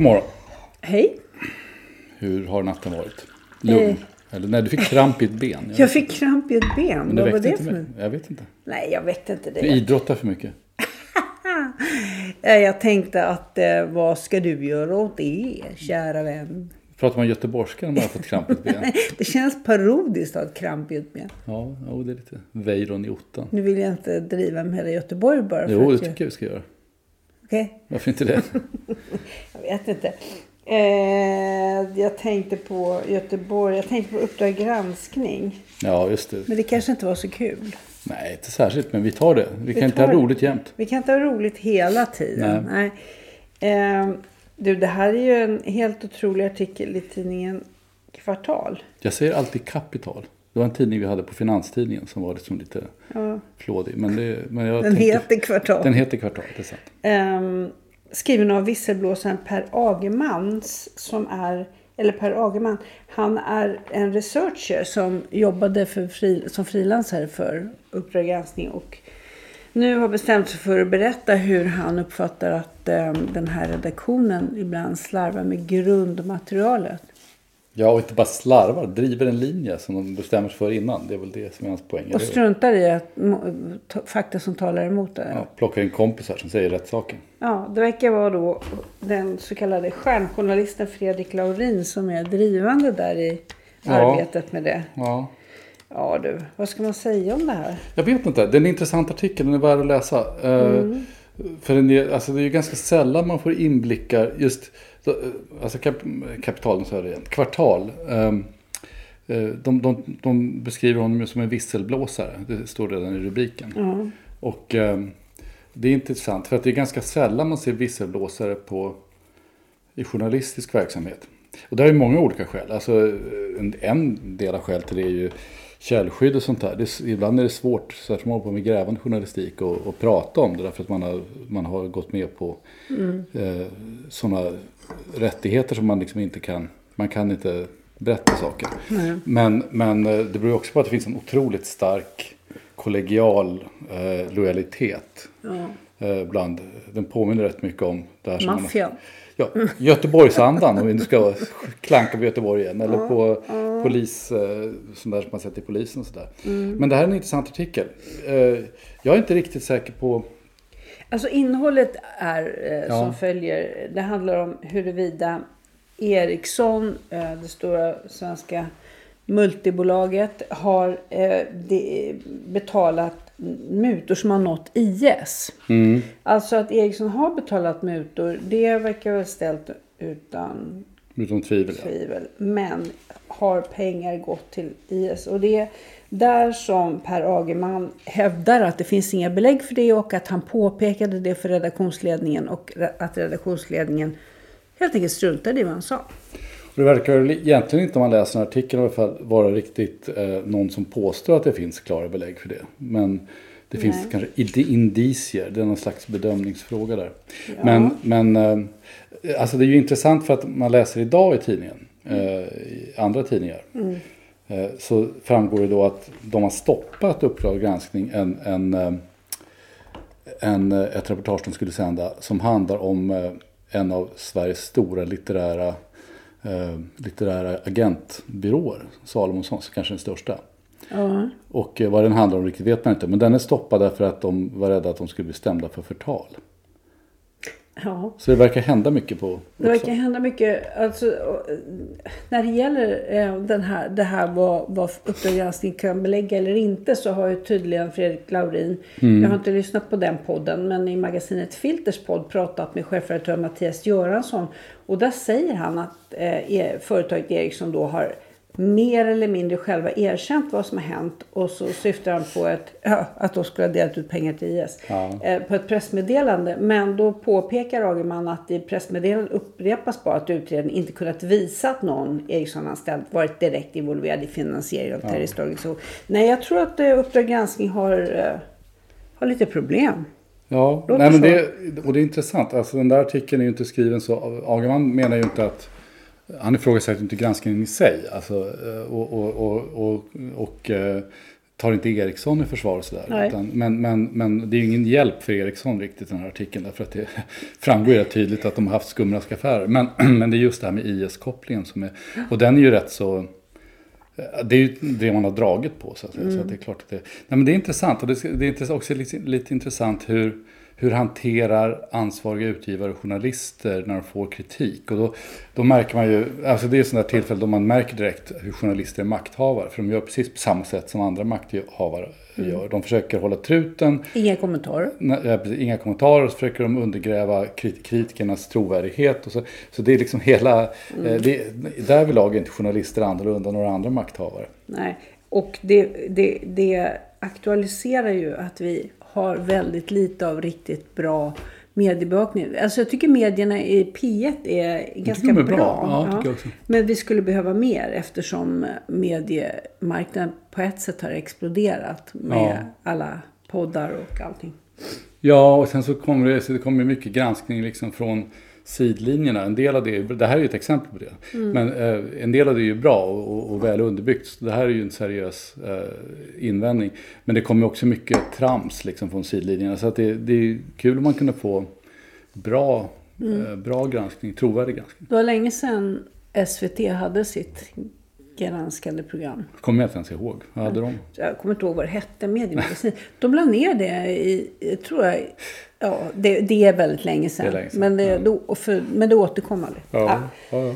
God morgon. Hej. Hur har natten varit? Lugn? Eller nej, du fick kramp i ett ben. Eh. Jag fick kramp i ett ben. Men Vad var det för något? Jag vet inte. Nej, jag vet inte Du det. idrottar för mycket. Eh, Jag tänkte att eh, vad ska du göra åt det, kära vän? Pratar man göteborgska när man har fått kramp i ett ben? Det känns parodiskt att ha ett kramp i ett ben. Ja, jo, det är lite Weiron i ottan. Nu vill jag inte driva med hela Göteborg bara för Jo, det jag... tycker jag vi ska göra. Okej, Varför inte det? jag vet inte. Eh, jag tänkte på Göteborg, jag tänkte på Uppdrag granskning. Ja, just det. Men det kanske inte var så kul. Nej, inte särskilt, men vi tar det. Vi kan inte ha roligt jämt. Vi kan inte ha roligt hela tiden. Nej. Eh, du, det här är ju en helt otrolig artikel i tidningen Kvartal. Jag säger alltid kapital. Det var en tidning vi hade på Finanstidningen som var liksom lite flådig. Men, det, men jag Den tänkte- heter Kvartal. Den heter Kvartal, det är sant. Ehm, skriven av visselblåsaren Per Agermans som är, eller Per Agerman, han är en researcher som jobbade för fri, som frilansare för Uppdrag granskning och nu har bestämt sig för att berätta hur han uppfattar att ehm, den här redaktionen ibland slarvar med grundmaterialet. Ja, och inte bara slarvar. Driver en linje som de bestämmer sig för innan. Det är väl det som är hans poäng. Och struntar i att, fakta som talar emot det. Ja, plockar in kompisar som säger rätt saker. Ja, det verkar vara då den så kallade stjärnjournalisten Fredrik Laurin som är drivande där i Ja. arbetet med det. Ja. Ja du, vad ska man säga om det här? Jag vet inte. Det är en intressant artikel. Den är värd att läsa. Eh, För den är, alltså det är ju ganska sällan man får inblickar. Just så, eh, alltså kap, kapitalen, så är det igen. Kvartal. eh, de, de, de beskriver honom som en visselblåsare. Det står redan i rubriken. Och ehm, det är intressant. För att det är ganska sällan man ser visselblåsare på, i journalistisk verksamhet. Och det ju många olika skäl. Alltså, en, en del av skälet till det är ju källskydd och sånt där. Det, ibland är det svårt, särskilt om man håller på med grävande journalistik, och prata om det därför att man har, man har gått med på eh, sådana rättigheter som man liksom inte kan, man kan inte berätta saker. Men, men eh, det beror också på att det finns en otroligt stark kollegial eh, lojalitet. Eh, bland, den påminner rätt mycket om det här som Maffian. Ja, Göteborgsandan om vi nu ska klanka på Göteborg igen. Eller på polis, eh, som man sett i polisen och sådär. Men det här är en intressant artikel. Eh, Jag är inte riktigt säker på... Alltså innehållet är eh, Ja. som följer. Det handlar om huruvida Ericsson, eh, det stora svenska multibolaget, har eh, de, betalat mutor som har nått IS. Alltså att Ericsson har betalat mutor, det verkar väl ställt utan Utom tvivel. Tvivel. Men har pengar gått till IS? Och det där som Per Agerman hävdar att det finns inga belägg för det och att han påpekade det för redaktionsledningen och att redaktionsledningen helt enkelt struntade i vad han sa. Det verkar egentligen inte om man läser artikeln i alla fall vara riktigt eh, någon som påstår att det finns klara belägg för det. Men det finns Nej. kanske indi- indicier, det är någon slags bedömningsfråga där. Men, men eh, alltså det är ju intressant för att man läser idag i tidningen, eh, i andra tidningar. Eh, så framgår det då att de har stoppat Uppdrag granskning en, en, eh, en, eh, ett reportage de skulle sända som handlar om eh, en av Sveriges stora litterära, eh, litterära agentbyråer, Salomonssons, kanske den största. Ja. Och eh, vad den handlar om riktigt vet man inte. Men den är stoppad därför att de var rädda att de skulle bli stämda för förtal. Ja. Så det verkar hända mycket på Det verkar hända mycket. Alltså, när det gäller eh, den här, det här vad, vad Uppdrag granskning kan belägga eller inte så har ju tydligen Fredrik Laurin, jag har inte lyssnat på den podden, men i magasinet Filters podd pratat med chefredaktör Mattias Göransson. Och där säger han att eh, e- företaget Ericsson då har mer eller mindre själva erkänt vad som har hänt och så syftar han på ett, ja, att de skulle ha delat ut pengar till IS eh, på ett pressmeddelande. Men då påpekar Agerman att i pressmeddelandet upprepas bara att utredningen inte kunnat visa att någon Ericsson-anställd varit direkt involverad i finansiering av terroristorganisation. Nej, jag tror att eh, Uppdrag granskning har, eh, har lite problem. Ja, Låter nej, men så. det, och det är intressant. Alltså, den där artikeln är ju inte skriven så. Agerman menar ju inte att han ifrågasätter inte granskningen i sig. Alltså, eh, och, och, och, och, eh, tar inte Eriksson i försvar och sådär. Utan, men, men, men det är ju ingen hjälp för Eriksson riktigt den här artikeln. Därför att det framgår rätt tydligt att de har haft skumraskaffärer. Men, men det är just det här med IS-kopplingen som är. Och den är ju rätt så. Det är ju det man har dragit på så att säga. Så att det är klart att det, nej, men det är intressant. Och det, det är också lite, lite intressant hur, hur hanterar ansvariga utgivare och journalister när de får kritik. Och då, då märker man ju, alltså det är sådana tillfällen då man märker direkt hur journalister är makthavare. För de gör precis på samma sätt som andra makthavare gör. De försöker hålla truten, Inga kommentarer. Nej, inga kommentarer, så försöker de undergräva krit- kritikernas trovärdighet. Och så, så det är liksom hela, eh, det, därvidlag är inte journalister annorlunda än några andra makthavare. Nej. Och det, det, det aktualiserar ju att vi har väldigt lite av riktigt bra mediebevakning. Alltså jag tycker medierna i P1 är ganska bra. bra. Ja, också. Men vi skulle behöva mer eftersom mediemarknaden på ett sätt har exploderat med alla poddar och allting. Ja, och sen så kommer det, så det kommer mycket granskning liksom från sidlinjerna. En del av det, det här är ju ett exempel på det. Men eh, en del av det är ju bra och, och, väl underbyggt. Så det här är ju en seriös eh, invändning. Men det kommer också mycket trams liksom från sidlinjerna. Så att det, det är kul om man kunde få bra, eh, bra granskning, trovärdig granskning. Det var länge sedan SVT hade sitt granskande program. Kommer jag inte ens ihåg. Vad hade de? Jag kommer inte ihåg vad det hette, mediemagasin. De la ner det i, tror jag, ja det, det är väldigt länge sedan. Länge sedan, Men, det, då, och för, men det återkom aldrig. Ja, ja, ja.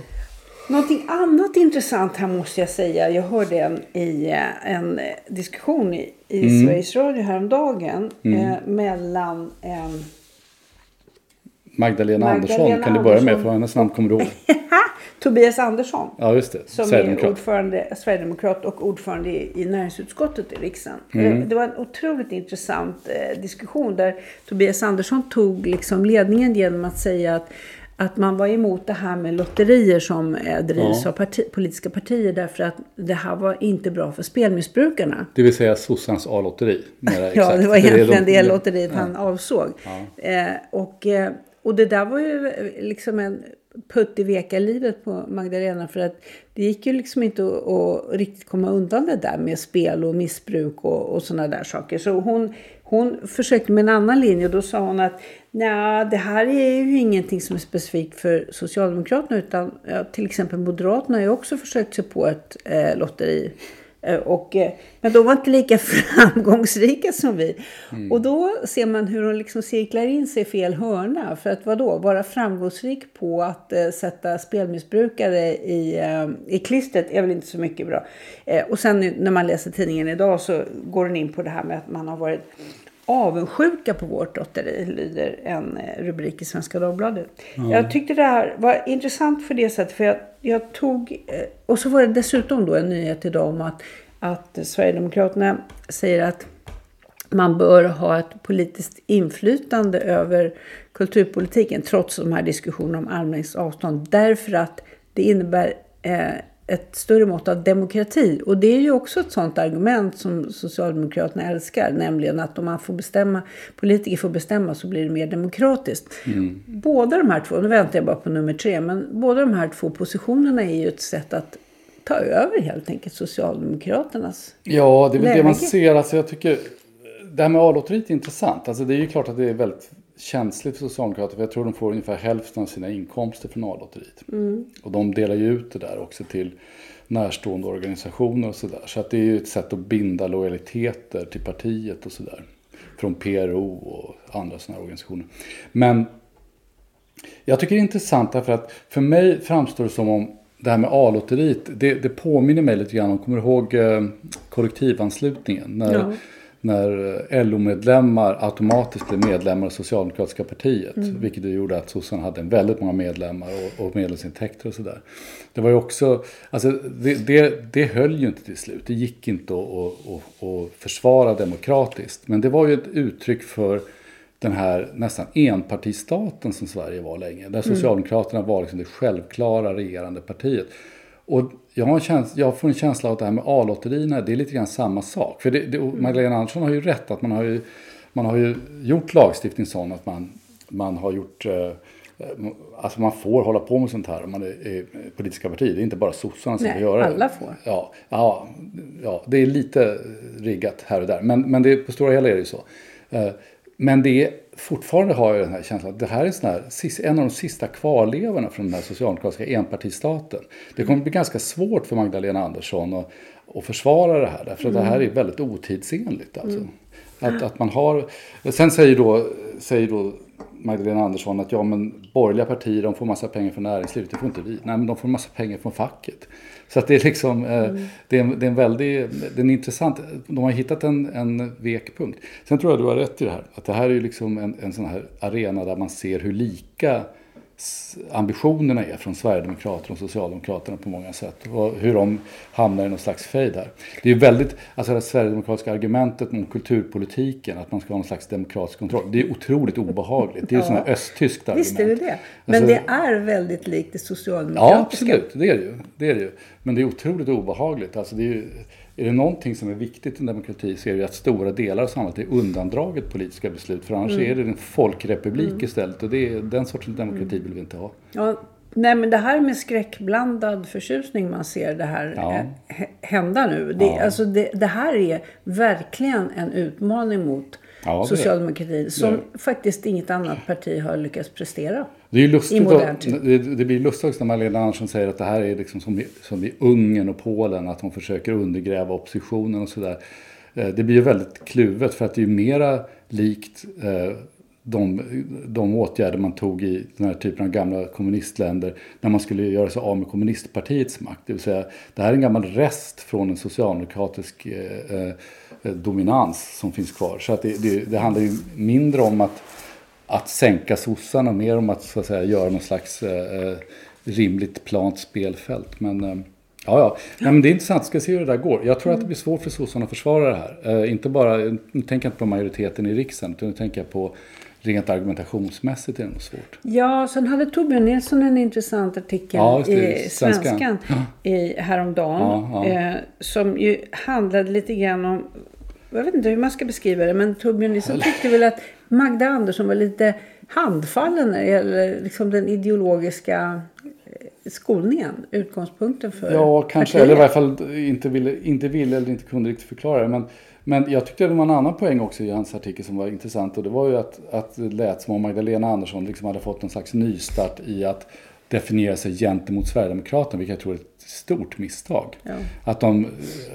Någonting annat intressant här måste jag säga. Jag hörde en, i en diskussion i, i Mm. Sveriges Radio häromdagen eh, mellan en Magdalena, Andersson Magdalena kan du börja med, Andersson. för hennes namn kommer du ihåg. Tobias Andersson. Ja, just det. Som är Sverigedemokrat. ordförande, Sverigedemokrat och ordförande i, i näringsutskottet i riksdagen. Mm. Eh, Det var en otroligt intressant eh, diskussion där Tobias Andersson tog liksom ledningen genom att säga att, att man var emot det här med lotterier som eh, drivs Ja. av parti, politiska partier därför att det här var inte bra för spelmissbrukarna. Det vill säga sossarnas A-lotteri. Ja, det var är egentligen de- det lotteriet han avsåg. Eh, och, eh, och det där var ju eh, liksom en putt i veka livet på Magdalena för att det gick ju liksom inte att, att riktigt komma undan det där med spel och missbruk och, och sådana där saker. Så hon, hon försökte med en annan linje och då sa hon att nej, det här är ju ingenting som är specifikt för Socialdemokraterna utan ja, till exempel Moderaterna har ju också försökt sig på ett eh, lotteri. Eh, Och, eh, men de var inte lika framgångsrika som vi. Och då ser man hur de liksom cirklar in sig i fel hörna. För att vadå, vara framgångsrik på att eh, sätta spelmissbrukare i, eh, i klistret är väl inte så mycket bra. Eh, och sen när man läser tidningen idag så går den in på det här med att man har varit avundsjuka på vårt lotteri, lyder en eh, rubrik i Svenska Dagbladet. Jag tyckte det här var intressant för det sättet, för jag, jag tog... eh, Och så var det dessutom då en nyhet idag om att, att Sverigedemokraterna säger att man bör ha ett politiskt inflytande över kulturpolitiken trots de här diskussionerna om armlängds avstånd. Därför att det innebär eh, ett större mått av demokrati. Och det är ju också ett sånt argument som Socialdemokraterna älskar. Nämligen att om man får bestämma, politiker får bestämma så blir det mer demokratiskt. Mm. Båda de här två, nu väntar jag bara på nummer tre. Men båda de här två positionerna är ju ett sätt att ta över helt enkelt Socialdemokraternas Ja, det är väl det man ser. Alltså, jag tycker det här med A-lotteriet är intressant. Alltså, det är ju klart att det är väldigt känsligt för Socialdemokraterna. För jag tror de får ungefär hälften av sina inkomster från A-lotteriet. Och de delar ju ut det där också till närstående organisationer och sådär. Så att det är ju ett sätt att binda lojaliteter till partiet och sådär. Från PRO och andra sådana organisationer. Men jag tycker det är intressant därför att för mig framstår det som om det här med A-lotteriet, det, det påminner mig lite grann om, kommer du ihåg eh, kollektivanslutningen? När, Ja. När LO-medlemmar automatiskt blev medlemmar i Socialdemokratiska partiet. Vilket det gjorde att sossarna hade väldigt många medlemmar och, och medlemsintäkter och sådär. Det var ju också, alltså det, det, det höll ju inte till slut. Det gick inte att, att, försvara demokratiskt. Men det var ju ett uttryck för den här nästan enpartistaten som Sverige var länge. Där Socialdemokraterna var liksom det självklara regerande partiet. Och jag, har en känsla, jag får en känsla av att det här med A-lotterierna, det är lite grann samma sak. För det, det, och Magdalena Andersson har ju rätt att man har ju, man har ju gjort lagstiftning sån att man, man har gjort eh, Alltså man får hålla på med sånt här om man är, är politiska partier. Det är inte bara sossarna som Nej, får göra det. alla får. Ja, ja, ja, det är lite riggat här och där. Men, men det, på stora hela är det ju så. Eh, Men det är, fortfarande har jag den här känslan att det här är sån här, en av de sista kvarlevorna från den här socialdemokratiska enpartistaten. Det kommer bli ganska svårt för Magdalena Andersson att, att försvara det här. Därför att det här är väldigt otidsenligt. Alltså. Att, att man har, sen säger då, säger då Magdalena Andersson att ja men borgerliga partier de får massa pengar från näringslivet, det får inte vi. Nej men de får massa pengar från facket. Så att det är liksom, eh, det, är en, det är en väldigt, det är en intressant, de har hittat en, en vekpunkt. Sen tror jag du har rätt i det här, att det här är ju liksom en, en sån här arena där man ser hur lika ambitionerna är från Sverigedemokraterna och Socialdemokraterna på många sätt. Och hur de hamnar i någon slags fejd här. Det är väldigt, alltså det sverigedemokratiska argumentet om kulturpolitiken, att man ska ha någon slags demokratisk kontroll. Det är otroligt obehagligt. Det är ju ja. sådant här östtyskt argument. Visst är det det. Men Alltså- det är väldigt likt det Ja, socialdemokratiska. absolut. Det är det ju. Det är det ju. Men det är otroligt obehagligt. Alltså det är, ju, är det någonting som är viktigt i en demokrati så är det att stora delar av samhället är undandraget politiska beslut. För annars Mm. är det en folkrepublik istället. Och det är, den sortens demokrati vill vi inte ha. Ja, nej men det här med skräckblandad förtjusning man ser det här Ja. eh, hä- hända nu. Det, alltså det, det här är verkligen en utmaning mot Ja, socialdemokratin som Det faktiskt inget annat parti har lyckats prestera. Det, är ju I lustigt modern tid. det, det blir lustigt när Magdalena Andersson säger att det här är liksom som i, som i Ungern och Polen. Att de försöker undergräva oppositionen och sådär. Eh, Det blir ju väldigt kluvet för att det är ju mera likt eh, de, de åtgärder man tog i den här typen av gamla kommunistländer när man skulle göra sig av med kommunistpartiets makt. Det vill säga, det här är en gammal rest från en socialdemokratisk eh, eh, dominans som finns kvar. Så att det, det, det handlar ju mindre om att att sänka sossarna mer om att, så att säga, göra någon slags eh, eh, rimligt plant spelfält. Men eh, ja, ja. Nej, men det är intressant. Ska se hur det där går. Jag tror att det blir svårt för sossarna att försvara det här. Eh, inte bara, nu tänker jag inte på majoriteten i riksdagen utan nu tänker jag på rent argumentationsmässigt är det nog svårt. Ja, sen hade Torbjörn Nilsson en intressant artikel Ja, i Svenskan. Svenskan i, häromdagen. Ja, ja. Eh, som ju handlade lite grann om, jag vet inte hur man ska beskriva det, men Torbjörn Nilsson tyckte väl att Magda Andersson var lite handfallen när det gäller liksom den ideologiska eh, skolningen, utgångspunkten för Ja, kanske. partiet. Eller i varje fall inte ville, inte ville eller inte kunde riktigt förklara det. Men, men jag tyckte det var en annan poäng också i hans artikel som var intressant. Och det var ju att, att det lät som om Magdalena Andersson liksom hade fått en slags nystart i att definiera sig gentemot Sverigedemokraterna. Vilket jag tror är ett stort misstag. Ja. Att de,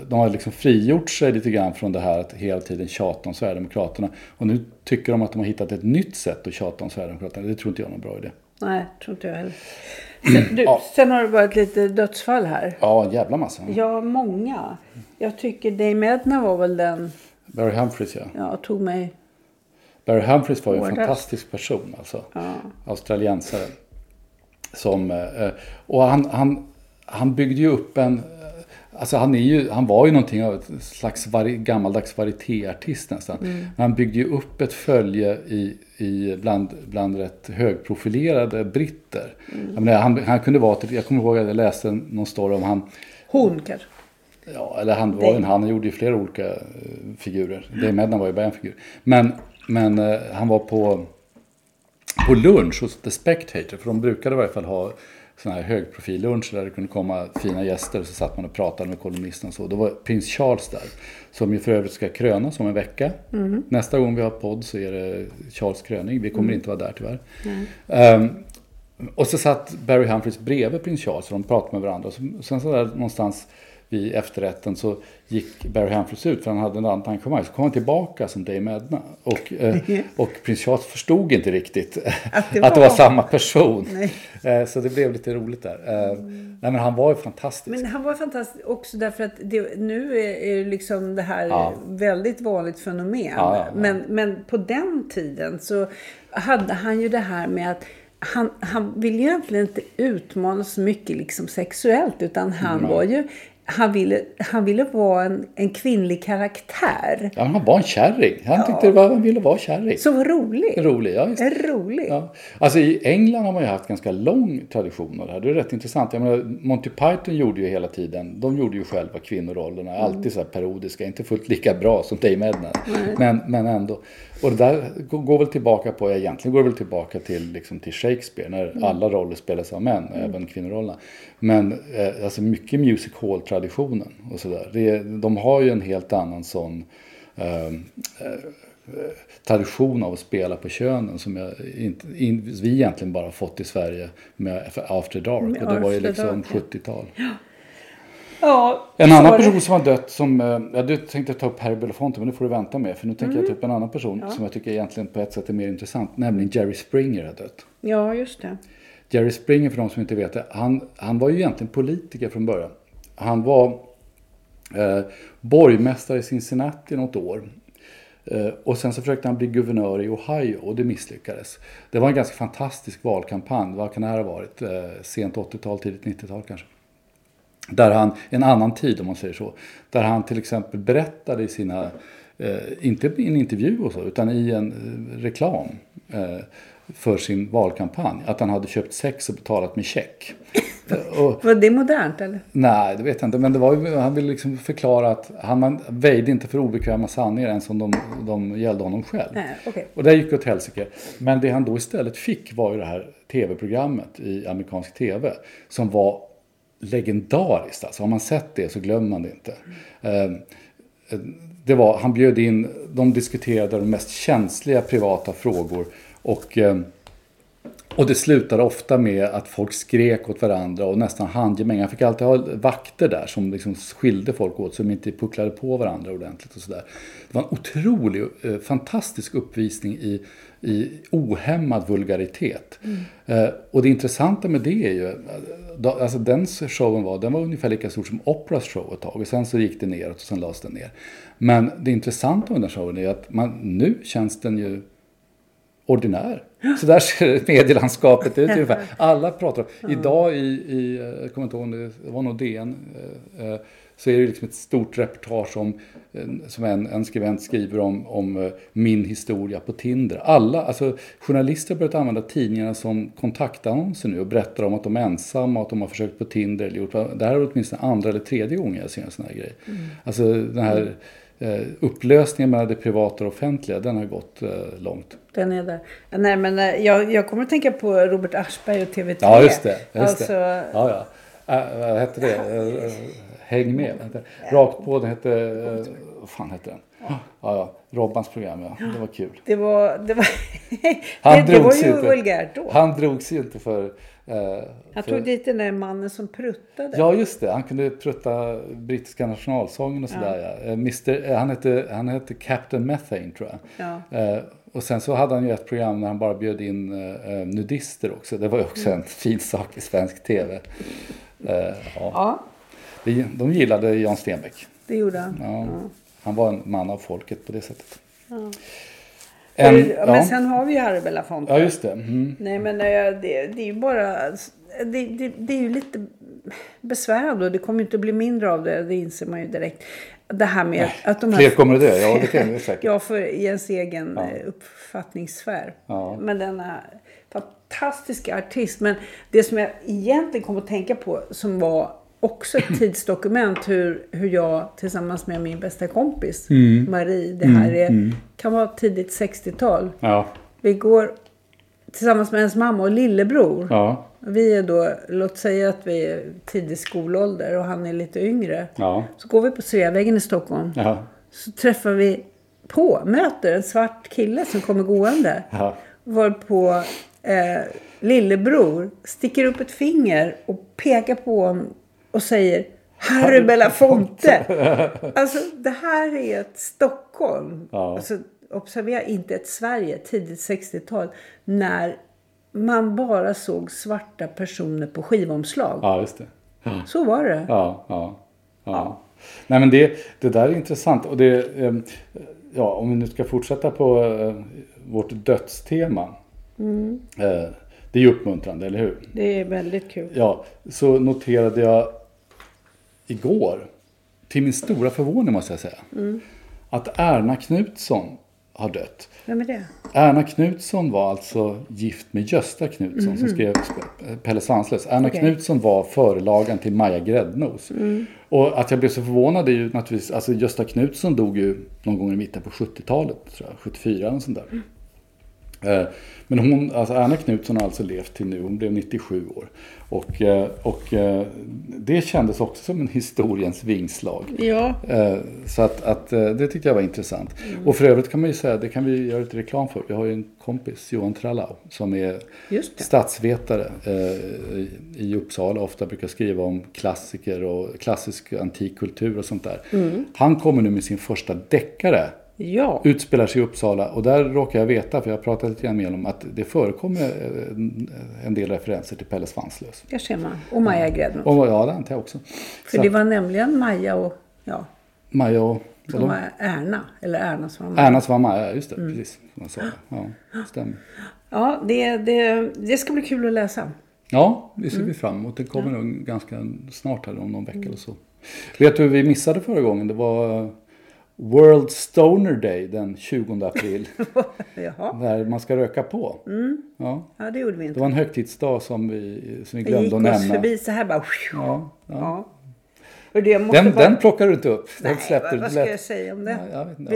de har liksom frigjort sig lite grann från det här att hela tiden tjata om Sverigedemokraterna. Och nu tycker de att de har hittat ett nytt sätt att tjata om Sverigedemokraterna. Det tror inte jag är någon bra idé. Nej, tror inte jag heller. Sen, du, sen har det varit lite dödsfall här. Ja, en jävla massa. Ja, många. Jag tycker Dame Edna var väl den, Barry Humphries ja. ja, tog mig... Barry Humphries var ju en fantastisk person alltså. Australiensare. Som, eh, och han, han, han byggde ju upp en... Alltså han, är ju, han var ju någonting av ett slags vari, gammaldags varietéartist nästan. Men han byggde ju upp ett följe i, i bland, bland rätt högprofilerade britter. Jag, menar, han, han kunde vara, till- jag kommer ihåg att jag läste någon story om han, Hon kanske. ja, eller han var en han, gjorde ju flera olika eh, figurer. Dave Medna var ju bara en figur. Men, men eh, han var på, på lunch hos The Spectator, för de brukade i varje fall ha sådana här högprofilluncher där det kunde komma fina gäster. Så satt man och pratade med kolumnisten och så. Då var prins Charles där. Som ju för övrigt ska krönas om en vecka. Nästa gång vi har podd så är det Charles kröning. Vi kommer inte vara där tyvärr. Ehm, och så satt Barry Humphries bredvid prins Charles och de pratade med varandra. Och så, sen så där någonstans vid efterrätten så gick Barry Humphries ut för han hade en annat engagemang. Så kom han tillbaka som Dame Edna. Och, eh, och prins Charles förstod inte riktigt att det det, var... var- samma person. Nej. Eh, så det blev lite roligt där. Eh, nej men han var ju fantastisk. Men han var fantastisk också därför att det, nu är, liksom det här Ja. väldigt vanligt fenomen. Ja, ja. Men, men på den tiden så hade han ju det här med att han, han ville ju egentligen inte utmana så mycket liksom sexuellt utan han var ju han ville, han ville vara en, en kvinnlig karaktär. Ja, han var en kärring. Han tyckte det var, han ville vara kärring. Så rolig. Rolig, ja, just. Rolig. Ja. Alltså i England har man ju haft ganska lång tradition av det här. Det är rätt intressant. Jag menar, Monty Python gjorde ju hela tiden, de gjorde ju själva kvinnorollerna, alltid så här parodiska, inte fullt lika bra som Dame Edna. Men, men ändå. Och det där går väl tillbaka på, egentligen går det väl tillbaka till, liksom, till Shakespeare, när alla roller spelas av män, även kvinnorollerna. Men eh, alltså mycket music hall-traditionen och sådär. De har ju en helt annan sån eh, tradition av att spela på könen som jag inte, in, vi egentligen bara fått i Sverige med After Dark. Med och det var ju liksom Dark, ja. 70-tal. Ja, En annan person som har dött som, eh, ja du tänkte ta upp Harry Belafonte men det får du vänta med för nu tänker jag Mm. ta upp en annan person som jag tycker egentligen på ett sätt är mer intressant, nämligen Jerry Springer har dött. Ja, just det. Jerry Springer, för de som inte vet det, han, han var ju egentligen politiker från början. Han var eh, borgmästare i Cincinnati något år. Eh, och sen så försökte han bli guvernör i Ohio och det misslyckades. Det var en ganska fantastisk valkampanj. Vad kan det här ha varit? Eh, sent 80-tal, tidigt 90-tal kanske. Där han, en annan tid om man säger så, där han till exempel berättade i sina, eh, inte i en intervju och så, utan i en eh, reklam eh, för sin valkampanj, att han hade köpt sex och betalat med check. Och, Var det modernt eller? nej, det vet jag inte, men det var ju, han ville liksom förklara att han väjde inte för obekväma sanningar ens om de, de gällde honom själv. Nej, okej. Och det gick åt helsike. Men det han då istället fick var ju det här tv-programmet i amerikansk tv. Som var legendariskt. Alltså har man sett det så glömmer man det inte. Eh, Det var, han bjöd in, de diskuterade de mest känsliga privata frågor. Och, eh, och det slutade ofta med att folk skrek åt varandra och nästan handgemäng. Han fick alltid ha vakter där som liksom skilde folk åt de inte pucklade på varandra ordentligt. och sådär. Det var en otrolig, eh, fantastisk uppvisning i, i ohämmad vulgaritet. Eh, och det intressanta med det är ju, då- alltså den showen var, den var ungefär lika stor som Operas show ett tag. Och sen så gick det neråt och sen lades den ner. Men det intressanta med den showen är att man, nu känns den ju ordinär. Så där ser medielandskapet ut ungefär. Alla pratar om, idag i, i eh, jag kommer inte ihåg om det, var nog DN, eh, eh, så är det liksom ett stort reportage om, som en, en skribent skriver om, om min historia på Tinder. Alla, alltså journalister har börjat använda tidningarna som kontaktannonser nu och berättar om att de är ensamma och att de har försökt på Tinder. Eller gjort, det här är åtminstone andra eller tredje gången jag ser en sån här grej. Alltså den här eh, upplösningen mellan det privata och offentliga, den har gått eh, långt. Den är där. Nej, men eh, jag, jag kommer att tänka på Robert Aschberg och TV3. Ja, just det. Just alltså, det. Ja, ja. Äh, vad hette det? Häng med. Rakt på, den hette... Vad fan hette den? Ja, ja. Robbans program, ja. Det var kul. Det var, det var, Han det, det var ju vulgärt då. Han drogs ju inte för... Han för tog dit den där mannen som pruttade. Ja, just det. Han kunde prutta brittiska nationalsången och sådär. Ja. Eh, Mr, eh, han, hette, han hette Captain Methane, tror jag. Ja. Eh, och sen så hade han ju ett program när han bara bjöd in eh, nudister också. Det var ju också en fin sak i svensk tv. Eh, ja. Ja, De gillade Jan Stenbeck. det gjorde han. Ja. Han var en man av folket på det sättet. En, En, men ja. sen har vi ju Harry Belafonte. ja, just det. Mm. Nej, men eh, det, det är ju bara... Det, det, det är ju lite besvärande och det kommer ju inte att bli mindre av det. Det inser man ju direkt. Det här med att de här... Fler kommer dö, ja det kan det säkert. Ja, för i ens egen eh, uppfattningssfär. Ja. Men denna fantastiska artist. Men det som jag egentligen kom att tänka på som var också ett tidsdokument hur, hur jag tillsammans med min bästa kompis Mm. Marie, det här är, kan vara tidigt 60-tal. Ja, Vi går tillsammans med ens mamma och lillebror. ja, Vi är då, låt säga att vi är tidig skolålder och han är lite yngre. ja, Så går vi på Sveavägen i Stockholm. ja, Så träffar vi på, möter en svart kille som kommer gående. ja. Varpå eh, lillebror sticker upp ett finger och pekar på honom och säger Harry Belafonte. alltså det här är ett Stockholm. Ja. Alltså, observera inte ett Sverige, tidigt 60-tal. När man bara såg svarta personer på skivomslag. ja just det. Så var det. Ja, ja, ja. Nej men det, det där är intressant. Och det, ehm, ja, om vi nu ska fortsätta på eh, vårt dödstema. Eh, det är ju uppmuntrande, eller hur? Det är väldigt kul. Ja, så noterade jag igår, till min stora förvåning måste jag säga, att Erna Knutsson har dött. Vem är det? Erna Knutsson var alltså gift med Gösta Knutsson som skrev Pelle Svanslös. Erna Okej. Knutsson var förlagan till Maja Gräddnos. Och att jag blev så förvånad är ju naturligtvis, alltså Gösta Knutsson dog ju någon gång i mitten på 70-talet, tror jag, 74 eller sånt där. Eh, Men hon, alltså Erna Knutsson har alltså levt till nu, hon blev 97 år. Och, eh, och eh, det kändes också som en historiens vingslag. Ja. Eh, Så att, att eh, det tyckte jag var intressant. Och för övrigt kan man ju säga, det kan vi göra lite reklam för. Vi har ju en kompis, Johan Trallau, som är statsvetare eh, i Uppsala. Ofta brukar skriva om klassiker och klassisk antik kultur och sånt där. Han kommer nu med sin första deckare. Ja. Utspelar sig i Uppsala och där råkar jag veta, för jag har pratat lite grann med honom, att det förekommer eh, en- del referenser till Pelle Svanslös. Där ser man. Och Maja Gräddnos. Och ja, det antar jag också. För Så det att var nämligen Maja och ja, Maja och... som var Erna. Eller Erna som var Maja. Ernas var Maja, just det. Mm. Precis som jag sa. Ja, stämmer. Ja, det, det, det ska bli kul att läsa. Ja, det Mm. ser vi fram emot. Det kommer nog ganska snart här om någon vecka eller så. Vet du vad vi missade förra gången? Det var World Stoner Day den 20 april. Där man ska röka på. Ja, Ja, det gjorde vi det inte. var en högtidsdag som vi, som vi glömde gick att oss nämna. förbi så här bara. Ja, ja. Ja. Det Den, bara... den plockar du inte upp. Den Nej, släppte vad, vad ska jag säga om det?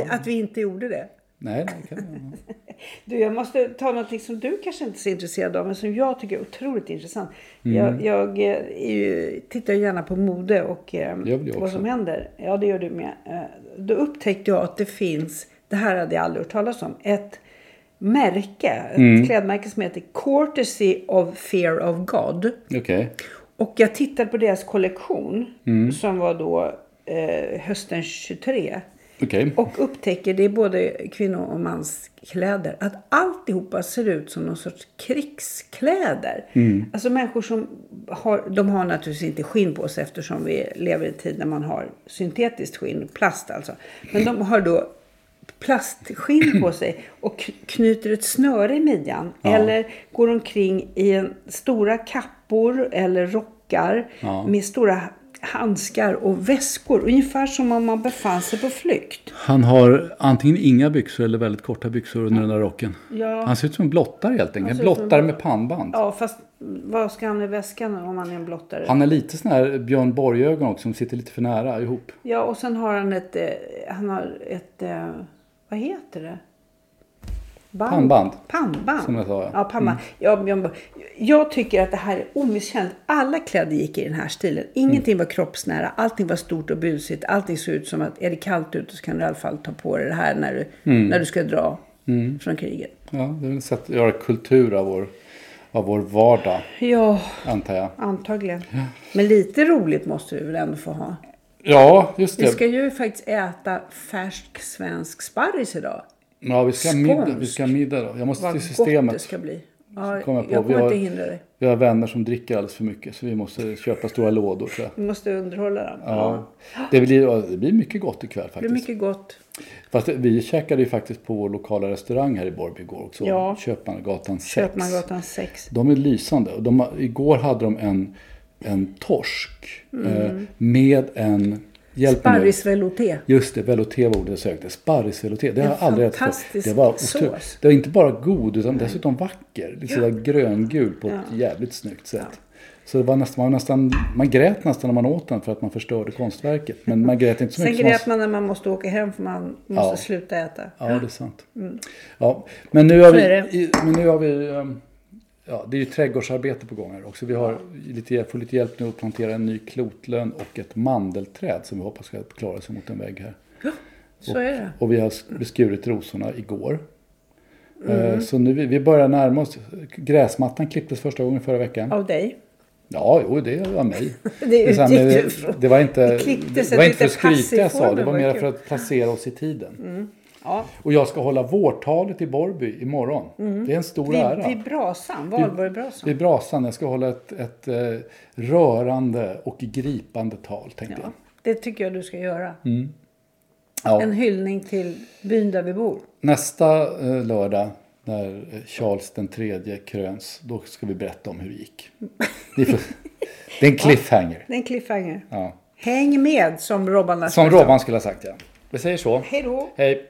Att vi inte gjorde det. Nej, nej, kan jag. Du, jag måste ta något som du kanske inte är så intresserad av, men som jag tycker är otroligt intressant. Mm. Jag, jag eh, ju, tittar gärna på mode och eh, vad som händer. Ja, det gör du med. Eh, Då upptäckte jag att det finns, det här hade jag aldrig hört talas om, ett märke, ett Mm. klädmärke som heter Courtesy of Fear of God. Okej. Och jag tittade på deras kollektion Mm. som var då eh, hösten 23. Okej. Och upptäcker, det är både kvinno och manskläder, att alltihopa ser ut som någon sorts krigskläder. Mm. Alltså människor som har, de har naturligtvis inte skinn på sig eftersom vi lever i en tid när man har syntetiskt skinn, plast alltså. Men de har då plastskinn på sig och knyter ett snöre i midjan. Eller går omkring i en stora kappor eller rockar Ja. med stora handskar och väskor. Ungefär som om man befann sig på flykt. Han har antingen inga byxor eller väldigt korta byxor under den där rocken. Ja. Han ser ut som en blottare helt enkelt. En blottare med pannband. Ja, fast vad ska han i väskan om han är en blottare? Han är lite sån här Björn Borg-ögon också som sitter lite för nära ihop. Ja, och sen har han ett... Eh, han har ett... Eh, vad heter det? Band. Pannband. Pannband. Som jag sa, ja. Mm. Pannband. Ja, jag, jag tycker att det här är omisskännligt. Alla kläder gick i den här stilen. Ingenting Mm. var kroppsnära. Allting var stort och busigt. Allting såg ut som att är det kallt ute så kan du i alla fall ta på dig det här när du, Mm. när du ska dra från kriget. Ja, det är ett sätt att göra kultur av vår, av vår vardag, Ja, antar jag. antagligen. Men lite roligt måste du väl ändå få ha? Ja, just Vi det. ska ju faktiskt äta färsk svensk sparris idag. Ja, vi ska ha middag, vi ska middag då. Jag måste Vad till gott det systemet. ska bli. Ja, Kommer jag jag, på. Vi kommer har- inte hindra dig. Vi har vänner som dricker alldeles för mycket så vi måste köpa stora lådor jag. Vi måste underhålla dem. Ja. Det, blir, det blir mycket gott ikväll Det blir faktiskt. mycket gott. Fast vi käkade ju faktiskt på vår lokala restaurang här i Borrby igår också. Ja. Köpmangatan 6. Köpmangatan 6. De är lysande. De, igår hade de en en torsk eh, med en... Hjälp. Sparrisvelouté. Just det, velouté var ordet jag sökte. Sparrisvelouté. Det har jag aldrig ätit fantastisk Det var sås. otroligt. Det var inte bara god utan dessutom vacker. Lite sådär gröngul på ett Ja. jävligt snyggt sätt. Så det var nästan, man, nästan, man grät nästan när man åt den för att man förstörde konstverket. Men man grät inte så Sen mycket. som grät man när man måste åka hem för man måste Ja. sluta äta. Ja, det är sant. Ja, men nu har vi, men nu har vi um, ja, det är ju trädgårdsarbete på gång här också. Vi har lite, får lite hjälp nu att plantera en ny klotlön och ett mandelträd som vi hoppas ska klara sig mot en vägg här. Så är det. Och vi har sk- beskurit rosorna igår. Mm. Eh, Så nu vi, börjar närma oss. Gräsmattan klipptes första gången förra veckan. Av dig. Ja, jo, det var mig. Det utgick det, det var inte, Det det var inte för att skryta jag sa. Det var mer för att placera oss i tiden. Ja. Och jag ska hålla vårtalet i Borrby imorgon. Det är en stor ära. Vid, vid brasan, valborgsbrasan. Vid brasan. Jag ska hålla ett, ett eh, rörande och gripande tal, tänkte Ja, jag. det tycker jag du ska göra. Ja. En hyllning till byn där vi bor. Nästa eh, lördag när eh, Charles den tredje kröns, då ska vi berätta om hur det gick. Det är en cliffhanger. Det är en cliffhanger. Ja. Häng med som Robban Som Aschberg sa. Robban skulle ha sagt, ja. Vi säger så. Hej då. Hej.